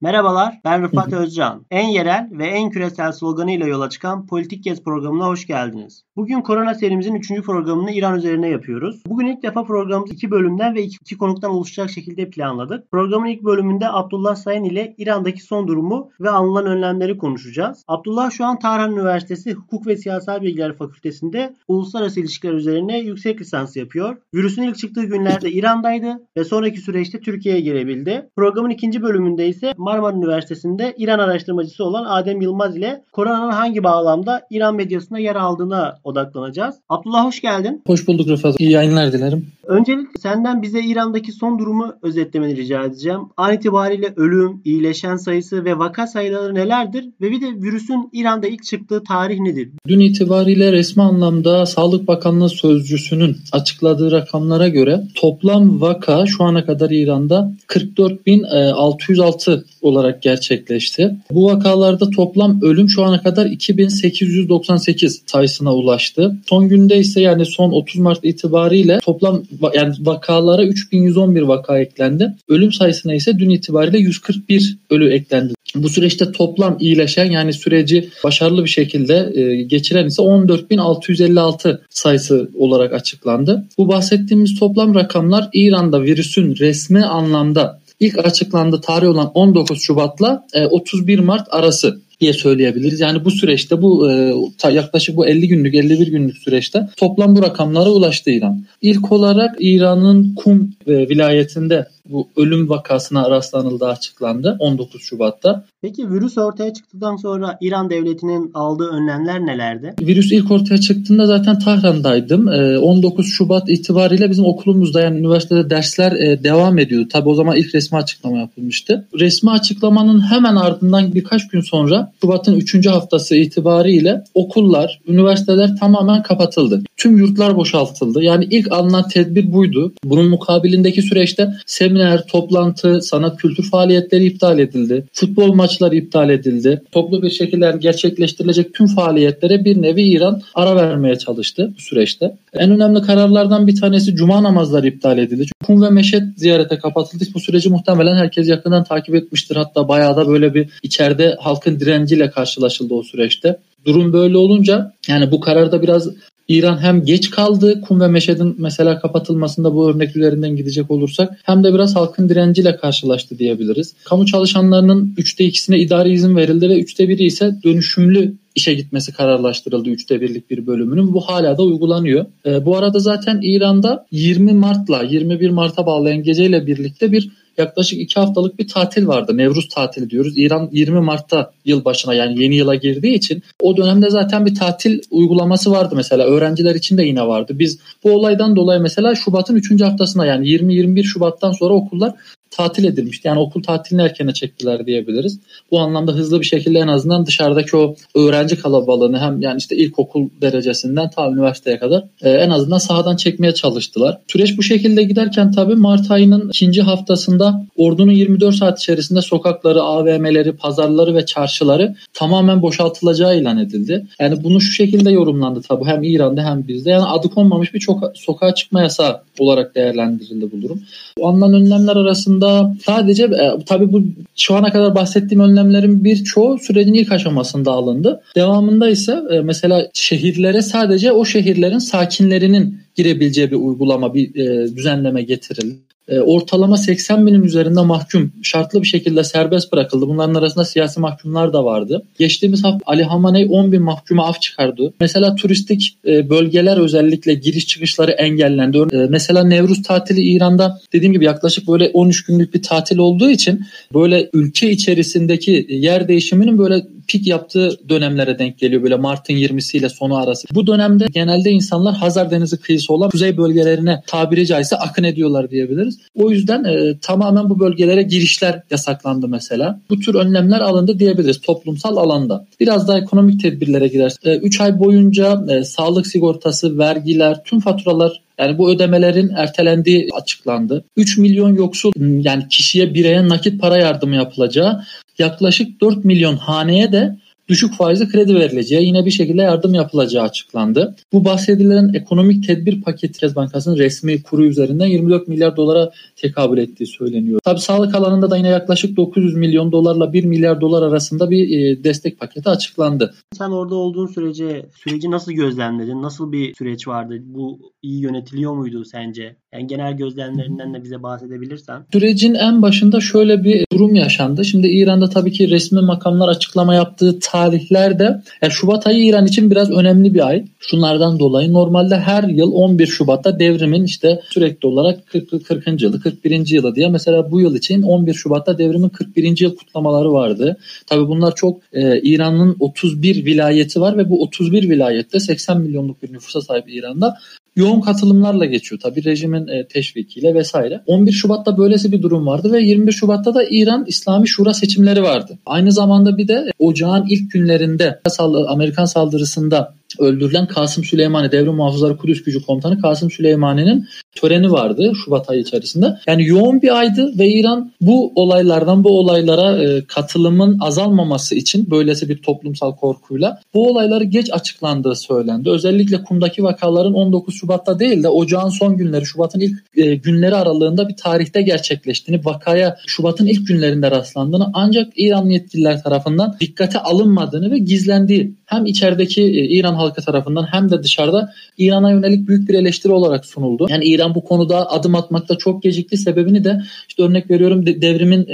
Merhabalar, ben Rıfat Özcan. En yerel ve en küresel sloganıyla yola çıkan Politik Gez programına hoş geldiniz. Bugün korona serimizin 3. programını İran üzerine yapıyoruz. Bugün ilk defa programımız iki bölümden ve iki konuktan oluşacak şekilde planladık. Programın ilk bölümünde Abdullah Sayın ile İran'daki son durumu ve alınan önlemleri konuşacağız. Abdullah şu an Tahran Üniversitesi Hukuk ve Siyasal Bilgiler Fakültesi'nde uluslararası ilişkiler üzerine yüksek lisans yapıyor. Virüsün ilk çıktığı günlerde İran'daydı ve sonraki süreçte Türkiye'ye gelebildi. Programın ikinci bölümünde ise Marmara Üniversitesi'nde İran araştırmacısı olan Adem Yılmaz ile koronanın hangi bağlamda İran medyasında yer aldığına odaklanacağız. Abdullah hoş geldin. Hoş bulduk Rıfat. İyi yayınlar dilerim. Öncelikle senden bize İran'daki son durumu özetlemeni rica edeceğim. An itibariyle ölüm, iyileşen sayısı ve vaka sayıları nelerdir? Ve bir de virüsün İran'da ilk çıktığı tarih nedir? Dün itibariyle resmi anlamda Sağlık Bakanlığı Sözcüsü'nün açıkladığı rakamlara göre toplam vaka şu ana kadar İran'da 44.606 olarak gerçekleşti. Bu vakalarda toplam ölüm şu ana kadar 2898 sayısına ulaştı. Son günde ise yani son 30 Mart itibariyle toplam yani vakalara 3111 vaka eklendi. Ölüm sayısına ise dün itibariyle 141 ölü eklendi. Bu süreçte toplam iyileşen yani süreci başarılı bir şekilde e, geçiren ise 14.656 sayısı olarak açıklandı. Bu bahsettiğimiz toplam rakamlar İran'da virüsün resmi anlamda ilk açıklandığı tarih olan 19 Şubat'la 31 e, Mart arası diye söyleyebiliriz. Yani bu süreçte bu e, yaklaşık bu 50 günlük 51 günlük süreçte toplam bu rakamlara ulaştı İran. İlk olarak İran'ın Kum e, vilayetinde bu ölüm vakasına rastlanıldığı açıklandı 19 Şubat'ta. Peki virüs ortaya çıktıktan sonra İran devletinin aldığı önlemler nelerdi? Virüs ilk ortaya çıktığında zaten Tahran'daydım. 19 ee, Şubat itibariyle bizim okulumuzda yani üniversitede dersler e, devam ediyordu. Tabi o zaman ilk resmi açıklama yapılmıştı. Resmi açıklamanın hemen ardından birkaç gün sonra Şubat'ın 3. haftası itibariyle okullar, üniversiteler tamamen kapatıldı. Tüm yurtlar boşaltıldı. Yani ilk alınan tedbir buydu. Bunun mukabilindeki süreçte seminer, toplantı, sanat kültür faaliyetleri iptal edildi. Futbol maçı maçlar iptal edildi. Toplu bir şekilde gerçekleştirilecek tüm faaliyetlere bir nevi İran ara vermeye çalıştı bu süreçte. En önemli kararlardan bir tanesi cuma namazları iptal edildi. Kum ve Meşet ziyarete kapatıldı. Bu süreci muhtemelen herkes yakından takip etmiştir. Hatta bayağı da böyle bir içeride halkın direnciyle karşılaşıldı o süreçte. Durum böyle olunca yani bu kararda biraz İran hem geç kaldı Kum ve Meşed'in mesela kapatılmasında bu örnek üzerinden gidecek olursak hem de biraz halkın direnciyle karşılaştı diyebiliriz. Kamu çalışanlarının 3'te 2'sine idari izin verildi ve 3'te 1'i ise dönüşümlü işe gitmesi kararlaştırıldı 3'te birlik bir bölümünün. Bu hala da uygulanıyor. E, bu arada zaten İran'da 20 Mart'la 21 Mart'a bağlayan geceyle birlikte bir yaklaşık iki haftalık bir tatil vardı. Nevruz tatili diyoruz. İran 20 Mart'ta yılbaşına yani yeni yıla girdiği için o dönemde zaten bir tatil uygulaması vardı mesela. Öğrenciler için de yine vardı. Biz bu olaydan dolayı mesela Şubat'ın 3. haftasına yani 20-21 Şubat'tan sonra okullar tatil edilmişti. Yani okul tatilini erkene çektiler diyebiliriz. Bu anlamda hızlı bir şekilde en azından dışarıdaki o öğrenci kalabalığını hem yani işte ilkokul derecesinden ta üniversiteye kadar e, en azından sahadan çekmeye çalıştılar. Süreç bu şekilde giderken tabii Mart ayının ikinci haftasında ordunun 24 saat içerisinde sokakları, AVM'leri, pazarları ve çarşıları tamamen boşaltılacağı ilan edildi. Yani bunu şu şekilde yorumlandı tabii hem İran'da hem bizde. Yani adı konmamış bir çok sokağa çıkma yasağı olarak değerlendirildi bu durum. Bu alınan önlemler arasında sadece e, tabii bu şu ana kadar bahsettiğim önlemlerin birçoğu sürecin ilk aşamasında alındı. Devamında ise e, mesela şehirlere sadece o şehirlerin sakinlerinin girebileceği bir uygulama, bir e, düzenleme getirildi. E, ortalama 80 binin üzerinde mahkum şartlı bir şekilde serbest bırakıldı. Bunların arasında siyasi mahkumlar da vardı. Geçtiğimiz hafta Ali Hamaney 10 bin mahkuma af çıkardı. Mesela turistik e, bölgeler özellikle giriş çıkışları engellendi. E, mesela Nevruz tatili İran'da dediğim gibi yaklaşık böyle 13 günlük bir tatil olduğu için böyle ülke içerisindeki yer değişiminin böyle pik yaptığı dönemlere denk geliyor böyle Mart'ın 20'si ile sonu arası. Bu dönemde genelde insanlar Hazar Denizi kıyısı olan kuzey bölgelerine tabiri caizse akın ediyorlar diyebiliriz. O yüzden e, tamamen bu bölgelere girişler yasaklandı mesela. Bu tür önlemler alındı diyebiliriz toplumsal alanda. Biraz daha ekonomik tedbirlere girer. 3 e, ay boyunca e, sağlık sigortası, vergiler, tüm faturalar yani bu ödemelerin ertelendiği açıklandı. 3 milyon yoksul yani kişiye bireye nakit para yardımı yapılacağı yaklaşık 4 milyon haneye de düşük faizli kredi verileceği, yine bir şekilde yardım yapılacağı açıklandı. Bu bahsedilen ekonomik tedbir paketi Merkez Bankası'nın resmi kuru üzerinden 24 milyar dolara tekabül ettiği söyleniyor. Tabii sağlık alanında da yine yaklaşık 900 milyon dolarla 1 milyar dolar arasında bir e, destek paketi açıklandı. Sen orada olduğun sürece süreci nasıl gözlemledin? Nasıl bir süreç vardı? Bu iyi yönetiliyor muydu sence? Yani genel gözlemlerinden de bize bahsedebilirsen. Sürecin en başında şöyle bir durum yaşandı. Şimdi İran'da tabii ki resmi makamlar açıklama yaptığı tarihlerde yani Şubat ayı İran için biraz önemli bir ay. Şunlardan dolayı normalde her yıl 11 Şubat'ta devrimin işte sürekli olarak 40. 40. yılı 41. yılı diye mesela bu yıl için 11 Şubat'ta devrimin 41. yıl kutlamaları vardı. Tabii bunlar çok e, İran'ın 31 vilayeti var ve bu 31 vilayette 80 milyonluk bir nüfusa sahip İran'da yoğun katılımlarla geçiyor. Tabii rejimin e, teşvikiyle vesaire. 11 Şubat'ta böylesi bir durum vardı ve 21 Şubat'ta da İran İslami Şura seçimleri vardı. Aynı zamanda bir de ocağın ilk günlerinde Amerikan saldırısında öldürülen Kasım Süleymani Devrim Muhafızları Kudüs Gücü Komutanı Kasım Süleymani'nin töreni vardı Şubat ayı içerisinde. Yani yoğun bir aydı ve İran bu olaylardan bu olaylara e, katılımın azalmaması için böylesi bir toplumsal korkuyla bu olayları geç açıklandığı söylendi. Özellikle Kum'daki vakaların 19 Şubat'ta değil de ocağın son günleri Şubat'ın ilk e, günleri aralığında bir tarihte gerçekleştiğini, vakaya Şubat'ın ilk günlerinde rastlandığını ancak İran yetkililer tarafından dikkate alınmadığını ve gizlendiği hem içerideki e, İran halkı tarafından hem de dışarıda İran'a yönelik büyük bir eleştiri olarak sunuldu. Yani İran bu konuda adım atmakta çok gecikti. Sebebini de işte örnek veriyorum devrimin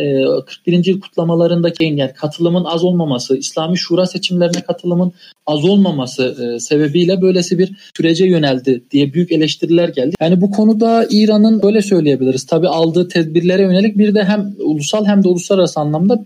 41. E, yıl kutlamalarındaki yani katılımın az olmaması, İslami Şura seçimlerine katılımın az olmaması e, sebebiyle böylesi bir sürece yöneldi diye büyük eleştiriler geldi. Yani bu konuda İran'ın böyle söyleyebiliriz. Tabi aldığı tedbirlere yönelik bir de hem ulusal hem de uluslararası anlamda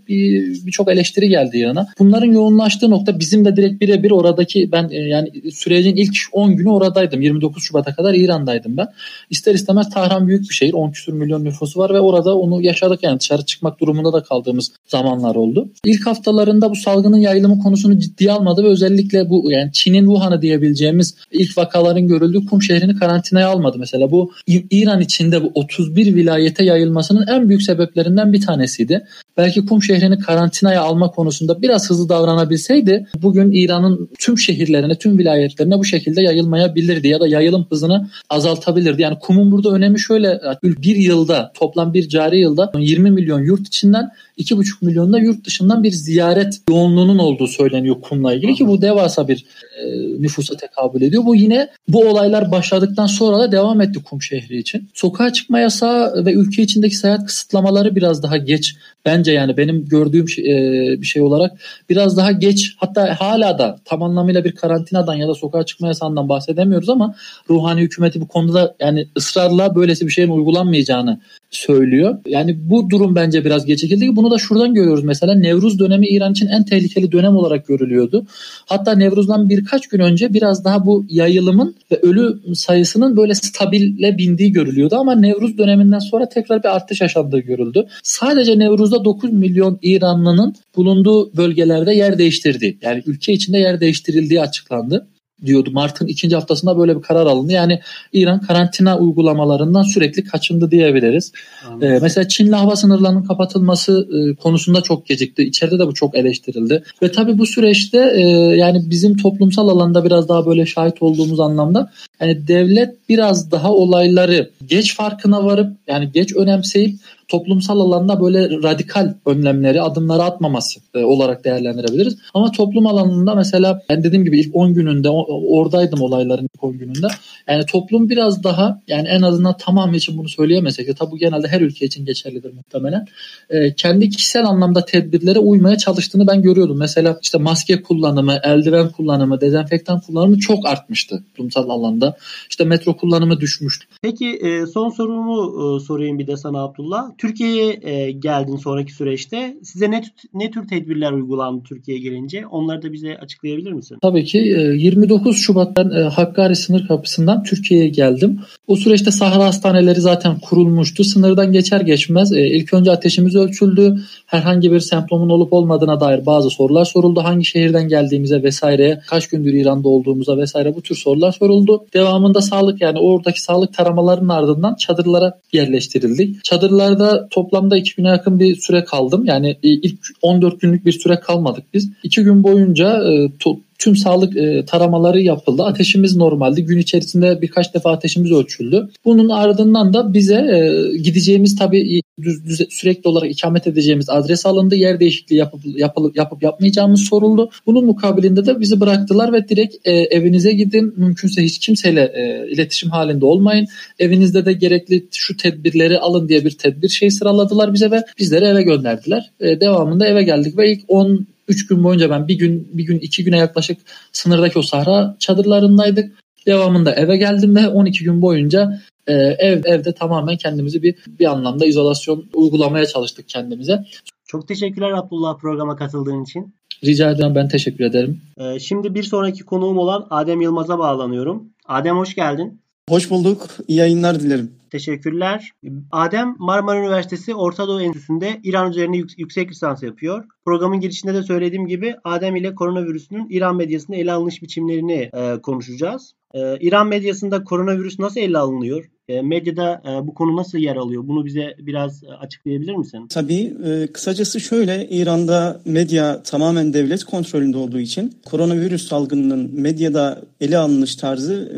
birçok bir eleştiri geldi İran'a. Bunların yoğunlaştığı nokta bizim de direkt birebir oradaki ben e, yani sürecin ilk 10 günü oradaydım. 29 Şubat'a kadar İran'daydım ben. İster istemez Tahran büyük bir şehir. 10 küsur milyon nüfusu var ve orada onu yaşadık yani dışarı çıkmak durumunda da kaldığımız zamanlar oldu. İlk haftalarında bu salgının yayılımı konusunu ciddiye almadı ve özellikle bu yani Çin'in Wuhan'ı diyebileceğimiz ilk vakaların görüldüğü Kum şehrini karantinaya almadı. Mesela bu İran içinde bu 31 vilayete yayılmasının en büyük sebeplerinden bir tanesiydi. Belki Kum şehrini karantinaya alma konusunda biraz hızlı davranabilseydi bugün İran'ın tüm şehirlerine, tüm vilayetlerine bu şekilde yayılmayabilirdi ya da yayılım hızını azaltabilirdi. Yani kumun burada önemi şöyle bir yılda toplam bir cari yılda 20 milyon yurt içinden 2,5 milyonda yurt dışından bir ziyaret yoğunluğunun olduğu söyleniyor kumla ilgili ki bu devasa bir e, nüfusa tekabül ediyor. Bu yine bu olaylar başladıktan sonra da devam etti kum şehri için. Sokağa çıkma yasağı ve ülke içindeki seyahat kısıtlamaları biraz daha geç bence yani benim gördüğüm şey, e, bir şey olarak biraz daha geç hatta hala da tam anlamıyla bir karantinadan ya da sokağa çıkma yasağından bahsedemiyoruz ama ruhani hükümeti bu konuda yani ısrarla böylesi bir şeyin uygulanmayacağını söylüyor. Yani bu durum bence biraz gecikildi. Bunu da şuradan görüyoruz mesela Nevruz dönemi İran için en tehlikeli dönem olarak görülüyordu. Hatta Nevruz'dan birkaç gün önce biraz daha bu yayılımın ve ölü sayısının böyle stabile bindiği görülüyordu ama Nevruz döneminden sonra tekrar bir artış yaşandığı görüldü. Sadece Nevruz'da 9 milyon İranlının bulunduğu bölgelerde yer değiştirdi. Yani ülke içinde yer değiştirildiği açıklandı diyordu. Mart'ın ikinci haftasında böyle bir karar alındı. Yani İran karantina uygulamalarından sürekli kaçındı diyebiliriz. Ee, mesela Çin'le hava sınırlarının kapatılması e, konusunda çok gecikti. İçeride de bu çok eleştirildi. Ve tabii bu süreçte e, yani bizim toplumsal alanda biraz daha böyle şahit olduğumuz anlamda yani devlet biraz daha olayları geç farkına varıp yani geç önemseyip toplumsal alanda böyle radikal önlemleri, adımları atmaması e, olarak değerlendirebiliriz. Ama toplum alanında mesela ben dediğim gibi ilk 10 gününde oradaydım olayların ilk 10 gününde. Yani toplum biraz daha yani en azından tamamı için bunu söyleyemesek de tabi bu genelde her ülke için geçerlidir muhtemelen. E, kendi kişisel anlamda tedbirlere uymaya çalıştığını ben görüyordum. Mesela işte maske kullanımı, eldiven kullanımı, dezenfektan kullanımı çok artmıştı toplumsal alanda. İşte metro kullanımı düşmüştü. Peki e, son sorumu sorayım bir de sana Abdullah. Türkiye'ye e, geldin sonraki süreçte. Size ne, ne tür tedbirler uygulandı Türkiye'ye gelince? Onları da bize açıklayabilir misin? Tabii ki. 29 e, Şubat'tan e, Hakkari sınır kapısından Türkiye'ye geldim. O süreçte sahra hastaneleri zaten kurulmuştu. Sınırdan geçer geçmez e, ilk önce ateşimiz ölçüldü. Herhangi bir semptomun olup olmadığına dair bazı sorular soruldu. Hangi şehirden geldiğimize vesaireye, kaç gündür İran'da olduğumuza vesaire bu tür sorular soruldu. Devamında sağlık yani oradaki sağlık taramalarının ardından çadırlara yerleştirildik. Çadırlarda sahada toplamda iki güne yakın bir süre kaldım. Yani ilk 14 günlük bir süre kalmadık biz. İki gün boyunca e, to, tüm sağlık e, taramaları yapıldı. Ateşimiz normaldi. Gün içerisinde birkaç defa ateşimiz ölçüldü. Bunun ardından da bize e, gideceğimiz tabii düz, düz, sürekli olarak ikamet edeceğimiz adres alındı. Yer değişikliği yapıp yapılıp yapıp yapmayacağımız soruldu. Bunun mukabilinde de bizi bıraktılar ve direkt e, evinize gidin. Mümkünse hiç kimseyle e, iletişim halinde olmayın. Evinizde de gerekli şu tedbirleri alın diye bir tedbir şey sıraladılar bize ve bizleri eve gönderdiler. E, devamında eve geldik ve ilk 10 3 gün boyunca ben bir gün bir gün iki güne yaklaşık sınırdaki o sahra çadırlarındaydık. Devamında eve geldim ve 12 gün boyunca e, ev evde tamamen kendimizi bir bir anlamda izolasyon uygulamaya çalıştık kendimize. Çok teşekkürler Abdullah programa katıldığın için. Rica ederim ben teşekkür ederim. Ee, şimdi bir sonraki konuğum olan Adem Yılmaz'a bağlanıyorum. Adem hoş geldin. Hoş bulduk. İyi yayınlar dilerim. Teşekkürler. Adem Marmara Üniversitesi Orta Doğu Enstitüsü'nde İran üzerine yüksek lisans yapıyor. Programın girişinde de söylediğim gibi Adem ile koronavirüsünün İran medyasında ele alınış biçimlerini e, konuşacağız. E, İran medyasında koronavirüs nasıl ele alınıyor? E, medyada e, bu konu nasıl yer alıyor? Bunu bize biraz e, açıklayabilir misin? Tabii. E, kısacası şöyle İran'da medya tamamen devlet kontrolünde olduğu için koronavirüs salgınının medyada ele alınış tarzı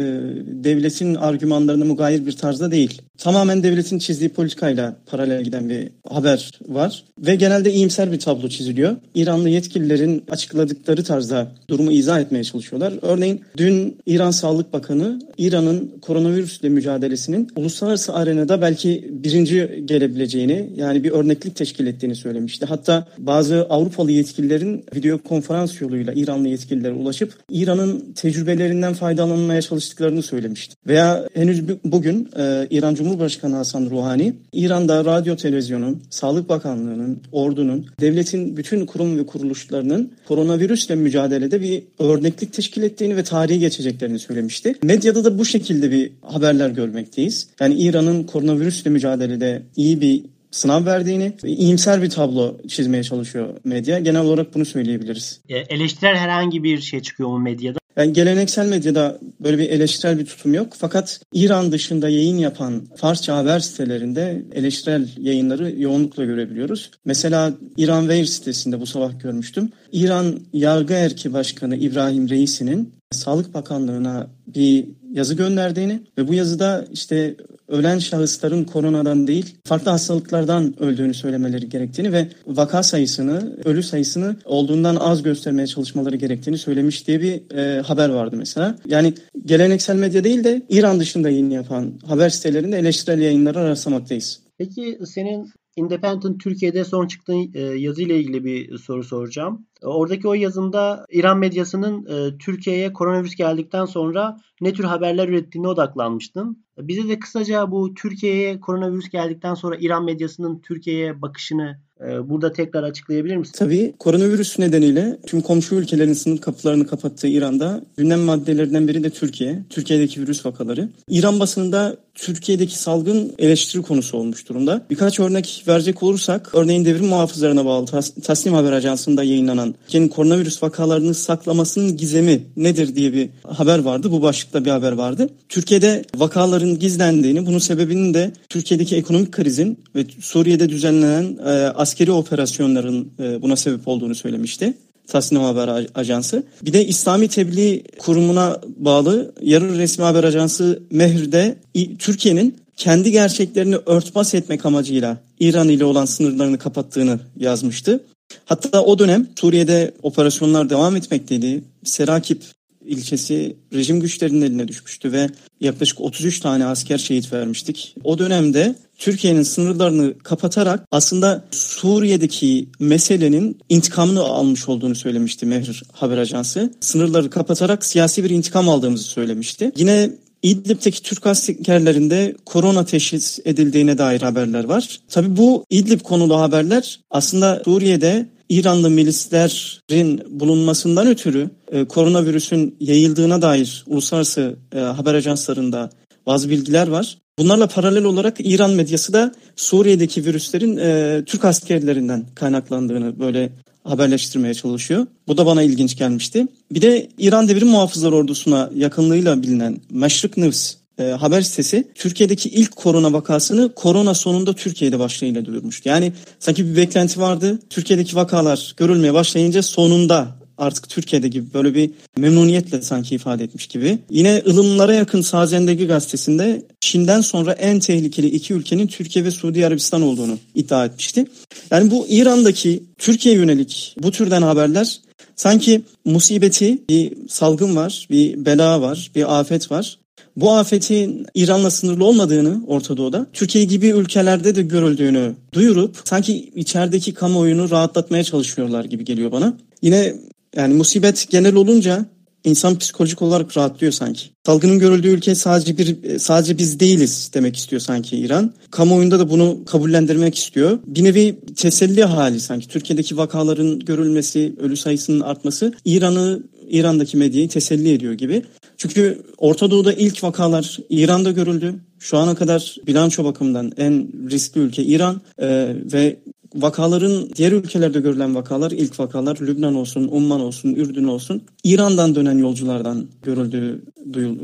devletin argümanlarına mugayir bir tarzda değil. Tamamen devletin çizdiği politikayla paralel giden bir haber var ve genelde iyimser bir tablo çiziliyor. İranlı yetkililerin açıkladıkları tarzda durumu izah etmeye çalışıyorlar. Örneğin dün İran Sağlık Bakanı İran'ın koronavirüsle mücadelesinin uluslararası arenada belki birinci gelebileceğini yani bir örneklik teşkil ettiğini söylemişti. Hatta bazı Avrupalı yetkililerin video konferans yoluyla İranlı yetkililere ulaşıp İran'ın tecrübelerinden faydalanmaya çalıştıklarını söylemişti. Veya henüz bugün e, İran Cumhurbaşkanı Hasan Ruhani İran'da radyo televizyonun, Sağlık Bakanlığı'nın, ordunun, devletin bütün kurum ve kuruluşlarının koronavirüsle mücadelede bir örneklik teşkil ettiğini ve tarihi geçeceklerini söylemişti. Medyada da bu şekilde bir haberler görmekteyiz. Yani İran'ın koronavirüsle mücadelede iyi bir sınav verdiğini ve iyimser bir tablo çizmeye çalışıyor medya. Genel olarak bunu söyleyebiliriz. E, eleştirel herhangi bir şey çıkıyor mu medyada? Yani geleneksel medyada böyle bir eleştirel bir tutum yok. Fakat İran dışında yayın yapan Farsça haber sitelerinde eleştirel yayınları yoğunlukla görebiliyoruz. Mesela İran Weir sitesinde bu sabah görmüştüm. İran Yargı Erki Başkanı İbrahim Reisi'nin Sağlık Bakanlığı'na bir yazı gönderdiğini ve bu yazıda işte ölen şahısların koronadan değil farklı hastalıklardan öldüğünü söylemeleri gerektiğini ve vaka sayısını, ölü sayısını olduğundan az göstermeye çalışmaları gerektiğini söylemiş diye bir e, haber vardı mesela. Yani geleneksel medya değil de İran dışında yayın yapan haber sitelerinde eleştirel yayınları rastlamaktayız. Peki senin Independent Türkiye'de son çıktığın e, yazıyla ilgili bir soru soracağım. Oradaki o yazında İran medyasının e, Türkiye'ye koronavirüs geldikten sonra ne tür haberler ürettiğine odaklanmıştın. Bize de kısaca bu Türkiye'ye koronavirüs geldikten sonra İran medyasının Türkiye'ye bakışını e, burada tekrar açıklayabilir misin? Tabii koronavirüs nedeniyle tüm komşu ülkelerin sınır kapılarını kapattığı İran'da gündem maddelerinden biri de Türkiye. Türkiye'deki virüs vakaları. İran basınında Türkiye'deki salgın eleştiri konusu olmuş durumda. Birkaç örnek verecek olursak örneğin devrim muhafızlarına bağlı Tasnim Haber Ajansı'nda yayınlanan Türkiye'nin koronavirüs vakalarını saklamasının gizemi nedir diye bir haber vardı. Bu başlıkta bir haber vardı. Türkiye'de vakaların gizlendiğini, bunun sebebinin de Türkiye'deki ekonomik krizin ve Suriye'de düzenlenen e, askeri operasyonların e, buna sebep olduğunu söylemişti. Tasnim Haber Ajansı. Bir de İslami Tebliğ Kurumu'na bağlı yarı resmi haber ajansı Mehir'de Türkiye'nin kendi gerçeklerini örtbas etmek amacıyla İran ile olan sınırlarını kapattığını yazmıştı. Hatta o dönem Suriye'de operasyonlar devam etmekteydi. Serakip ilçesi rejim güçlerinin eline düşmüştü ve yaklaşık 33 tane asker şehit vermiştik. O dönemde Türkiye'nin sınırlarını kapatarak aslında Suriye'deki meselenin intikamını almış olduğunu söylemişti Mehir Haber Ajansı. Sınırları kapatarak siyasi bir intikam aldığımızı söylemişti. Yine İdlib'teki Türk askerlerinde korona teşhis edildiğine dair haberler var. Tabi bu İdlib konulu haberler aslında Suriye'de İranlı milislerin bulunmasından ötürü e, koronavirüsün yayıldığına dair uluslararası e, haber ajanslarında bazı bilgiler var. Bunlarla paralel olarak İran medyası da Suriye'deki virüslerin e, Türk askerlerinden kaynaklandığını böyle haberleştirmeye çalışıyor. Bu da bana ilginç gelmişti. Bir de İran Devrim Muhafızlar Ordusu'na yakınlığıyla bilinen Meşrik News e, haber sitesi Türkiye'deki ilk korona vakasını korona sonunda Türkiye'de başlayıyla duyurmuştu. Yani sanki bir beklenti vardı. Türkiye'deki vakalar görülmeye başlayınca sonunda artık Türkiye'de gibi böyle bir memnuniyetle sanki ifade etmiş gibi. Yine ılımlara yakın Sazendeki gazetesinde Çin'den sonra en tehlikeli iki ülkenin Türkiye ve Suudi Arabistan olduğunu iddia etmişti. Yani bu İran'daki Türkiye yönelik bu türden haberler sanki musibeti bir salgın var, bir bela var, bir afet var. Bu afetin İran'la sınırlı olmadığını Orta Doğu'da, Türkiye gibi ülkelerde de görüldüğünü duyurup sanki içerideki kamuoyunu rahatlatmaya çalışıyorlar gibi geliyor bana. Yine yani musibet genel olunca insan psikolojik olarak rahatlıyor sanki. Salgının görüldüğü ülke sadece bir sadece biz değiliz demek istiyor sanki İran. Kamuoyunda da bunu kabullendirmek istiyor. Bir nevi teselli hali sanki. Türkiye'deki vakaların görülmesi, ölü sayısının artması İran'ı İran'daki medyayı teselli ediyor gibi. Çünkü Orta Doğu'da ilk vakalar İran'da görüldü. Şu ana kadar bilanço bakımından en riskli ülke İran ee, ve vakaların diğer ülkelerde görülen vakalar ilk vakalar Lübnan olsun, Umman olsun, Ürdün olsun İran'dan dönen yolculardan görüldüğü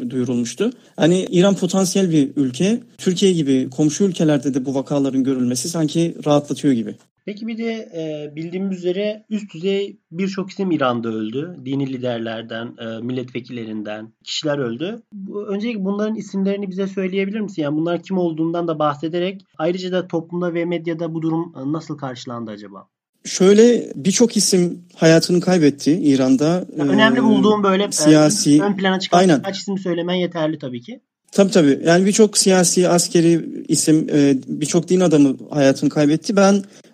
duyurulmuştu. Hani İran potansiyel bir ülke. Türkiye gibi komşu ülkelerde de bu vakaların görülmesi sanki rahatlatıyor gibi. Peki bir de e, bildiğimiz üzere üst düzey birçok isim İran'da öldü. Dini liderlerden, e, milletvekillerinden kişiler öldü. Bu, öncelikle bunların isimlerini bize söyleyebilir misin? Yani bunlar kim olduğundan da bahsederek ayrıca da toplumda ve medyada bu durum e, nasıl karşılandı acaba? Şöyle birçok isim hayatını kaybetti İran'da. Yani önemli bulduğum böyle e, siyasi ön plana çıkan aynen. kaç isim söylemen yeterli tabii ki. Tabii tabii. Yani birçok siyasi, askeri isim, e, birçok din adamı hayatını kaybetti. Ben ee,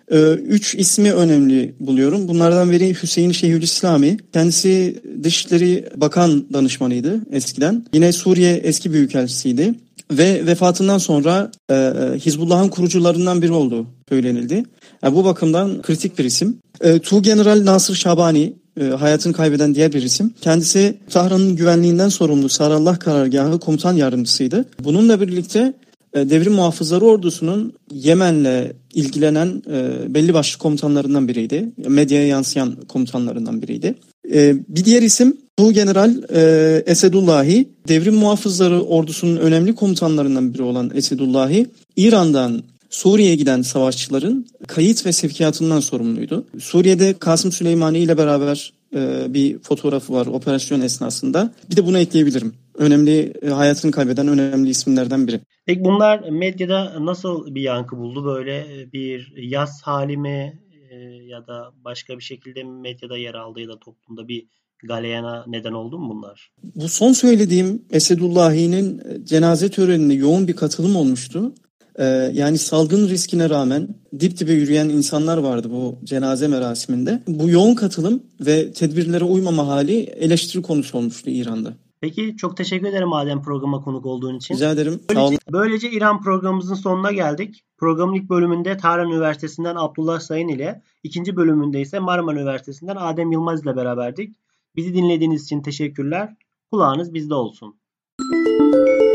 üç ismi önemli buluyorum. Bunlardan biri Hüseyin Şeyhülislami. Kendisi Dışişleri Bakan danışmanıydı eskiden. Yine Suriye eski büyükelçisiydi. Ve vefatından sonra e, e Hizbullah'ın kurucularından biri olduğu söylenildi. Yani bu bakımdan kritik bir isim. E, General Nasır Şabani e, hayatını kaybeden diğer bir isim. Kendisi Tahran'ın güvenliğinden sorumlu Sarallah Karargahı komutan yardımcısıydı. Bununla birlikte e, devrim muhafızları ordusunun Yemen'le ilgilenen e, belli başlı komutanlarından biriydi. Medyaya yansıyan komutanlarından biriydi. E, bir diğer isim bu general e, Esedullahi, devrim muhafızları ordusunun önemli komutanlarından biri olan Esedullahi, İran'dan Suriye'ye giden savaşçıların kayıt ve sevkiyatından sorumluydu. Suriye'de Kasım Süleymani ile beraber e, bir fotoğrafı var operasyon esnasında. Bir de bunu ekleyebilirim. Önemli e, hayatını kaybeden önemli isimlerden biri. Peki bunlar medyada nasıl bir yankı buldu? Böyle bir yaz hali mi e, ya da başka bir şekilde medyada yer aldı ya da toplumda bir galeyana neden oldu mu bunlar? Bu son söylediğim Esedullahi'nin cenaze törenine yoğun bir katılım olmuştu. Yani salgın riskine rağmen dip dibe yürüyen insanlar vardı bu cenaze merasiminde. Bu yoğun katılım ve tedbirlere uymama hali eleştiri konusu olmuştu İran'da. Peki çok teşekkür ederim madem programa konuk olduğun için. Rica ederim. Böylece, böylece İran programımızın sonuna geldik. Programın ilk bölümünde Tahran Üniversitesi'nden Abdullah Sayın ile, ikinci bölümünde ise Marmara Üniversitesi'nden Adem Yılmaz ile beraberdik. Bizi dinlediğiniz için teşekkürler. Kulağınız bizde olsun. Müzik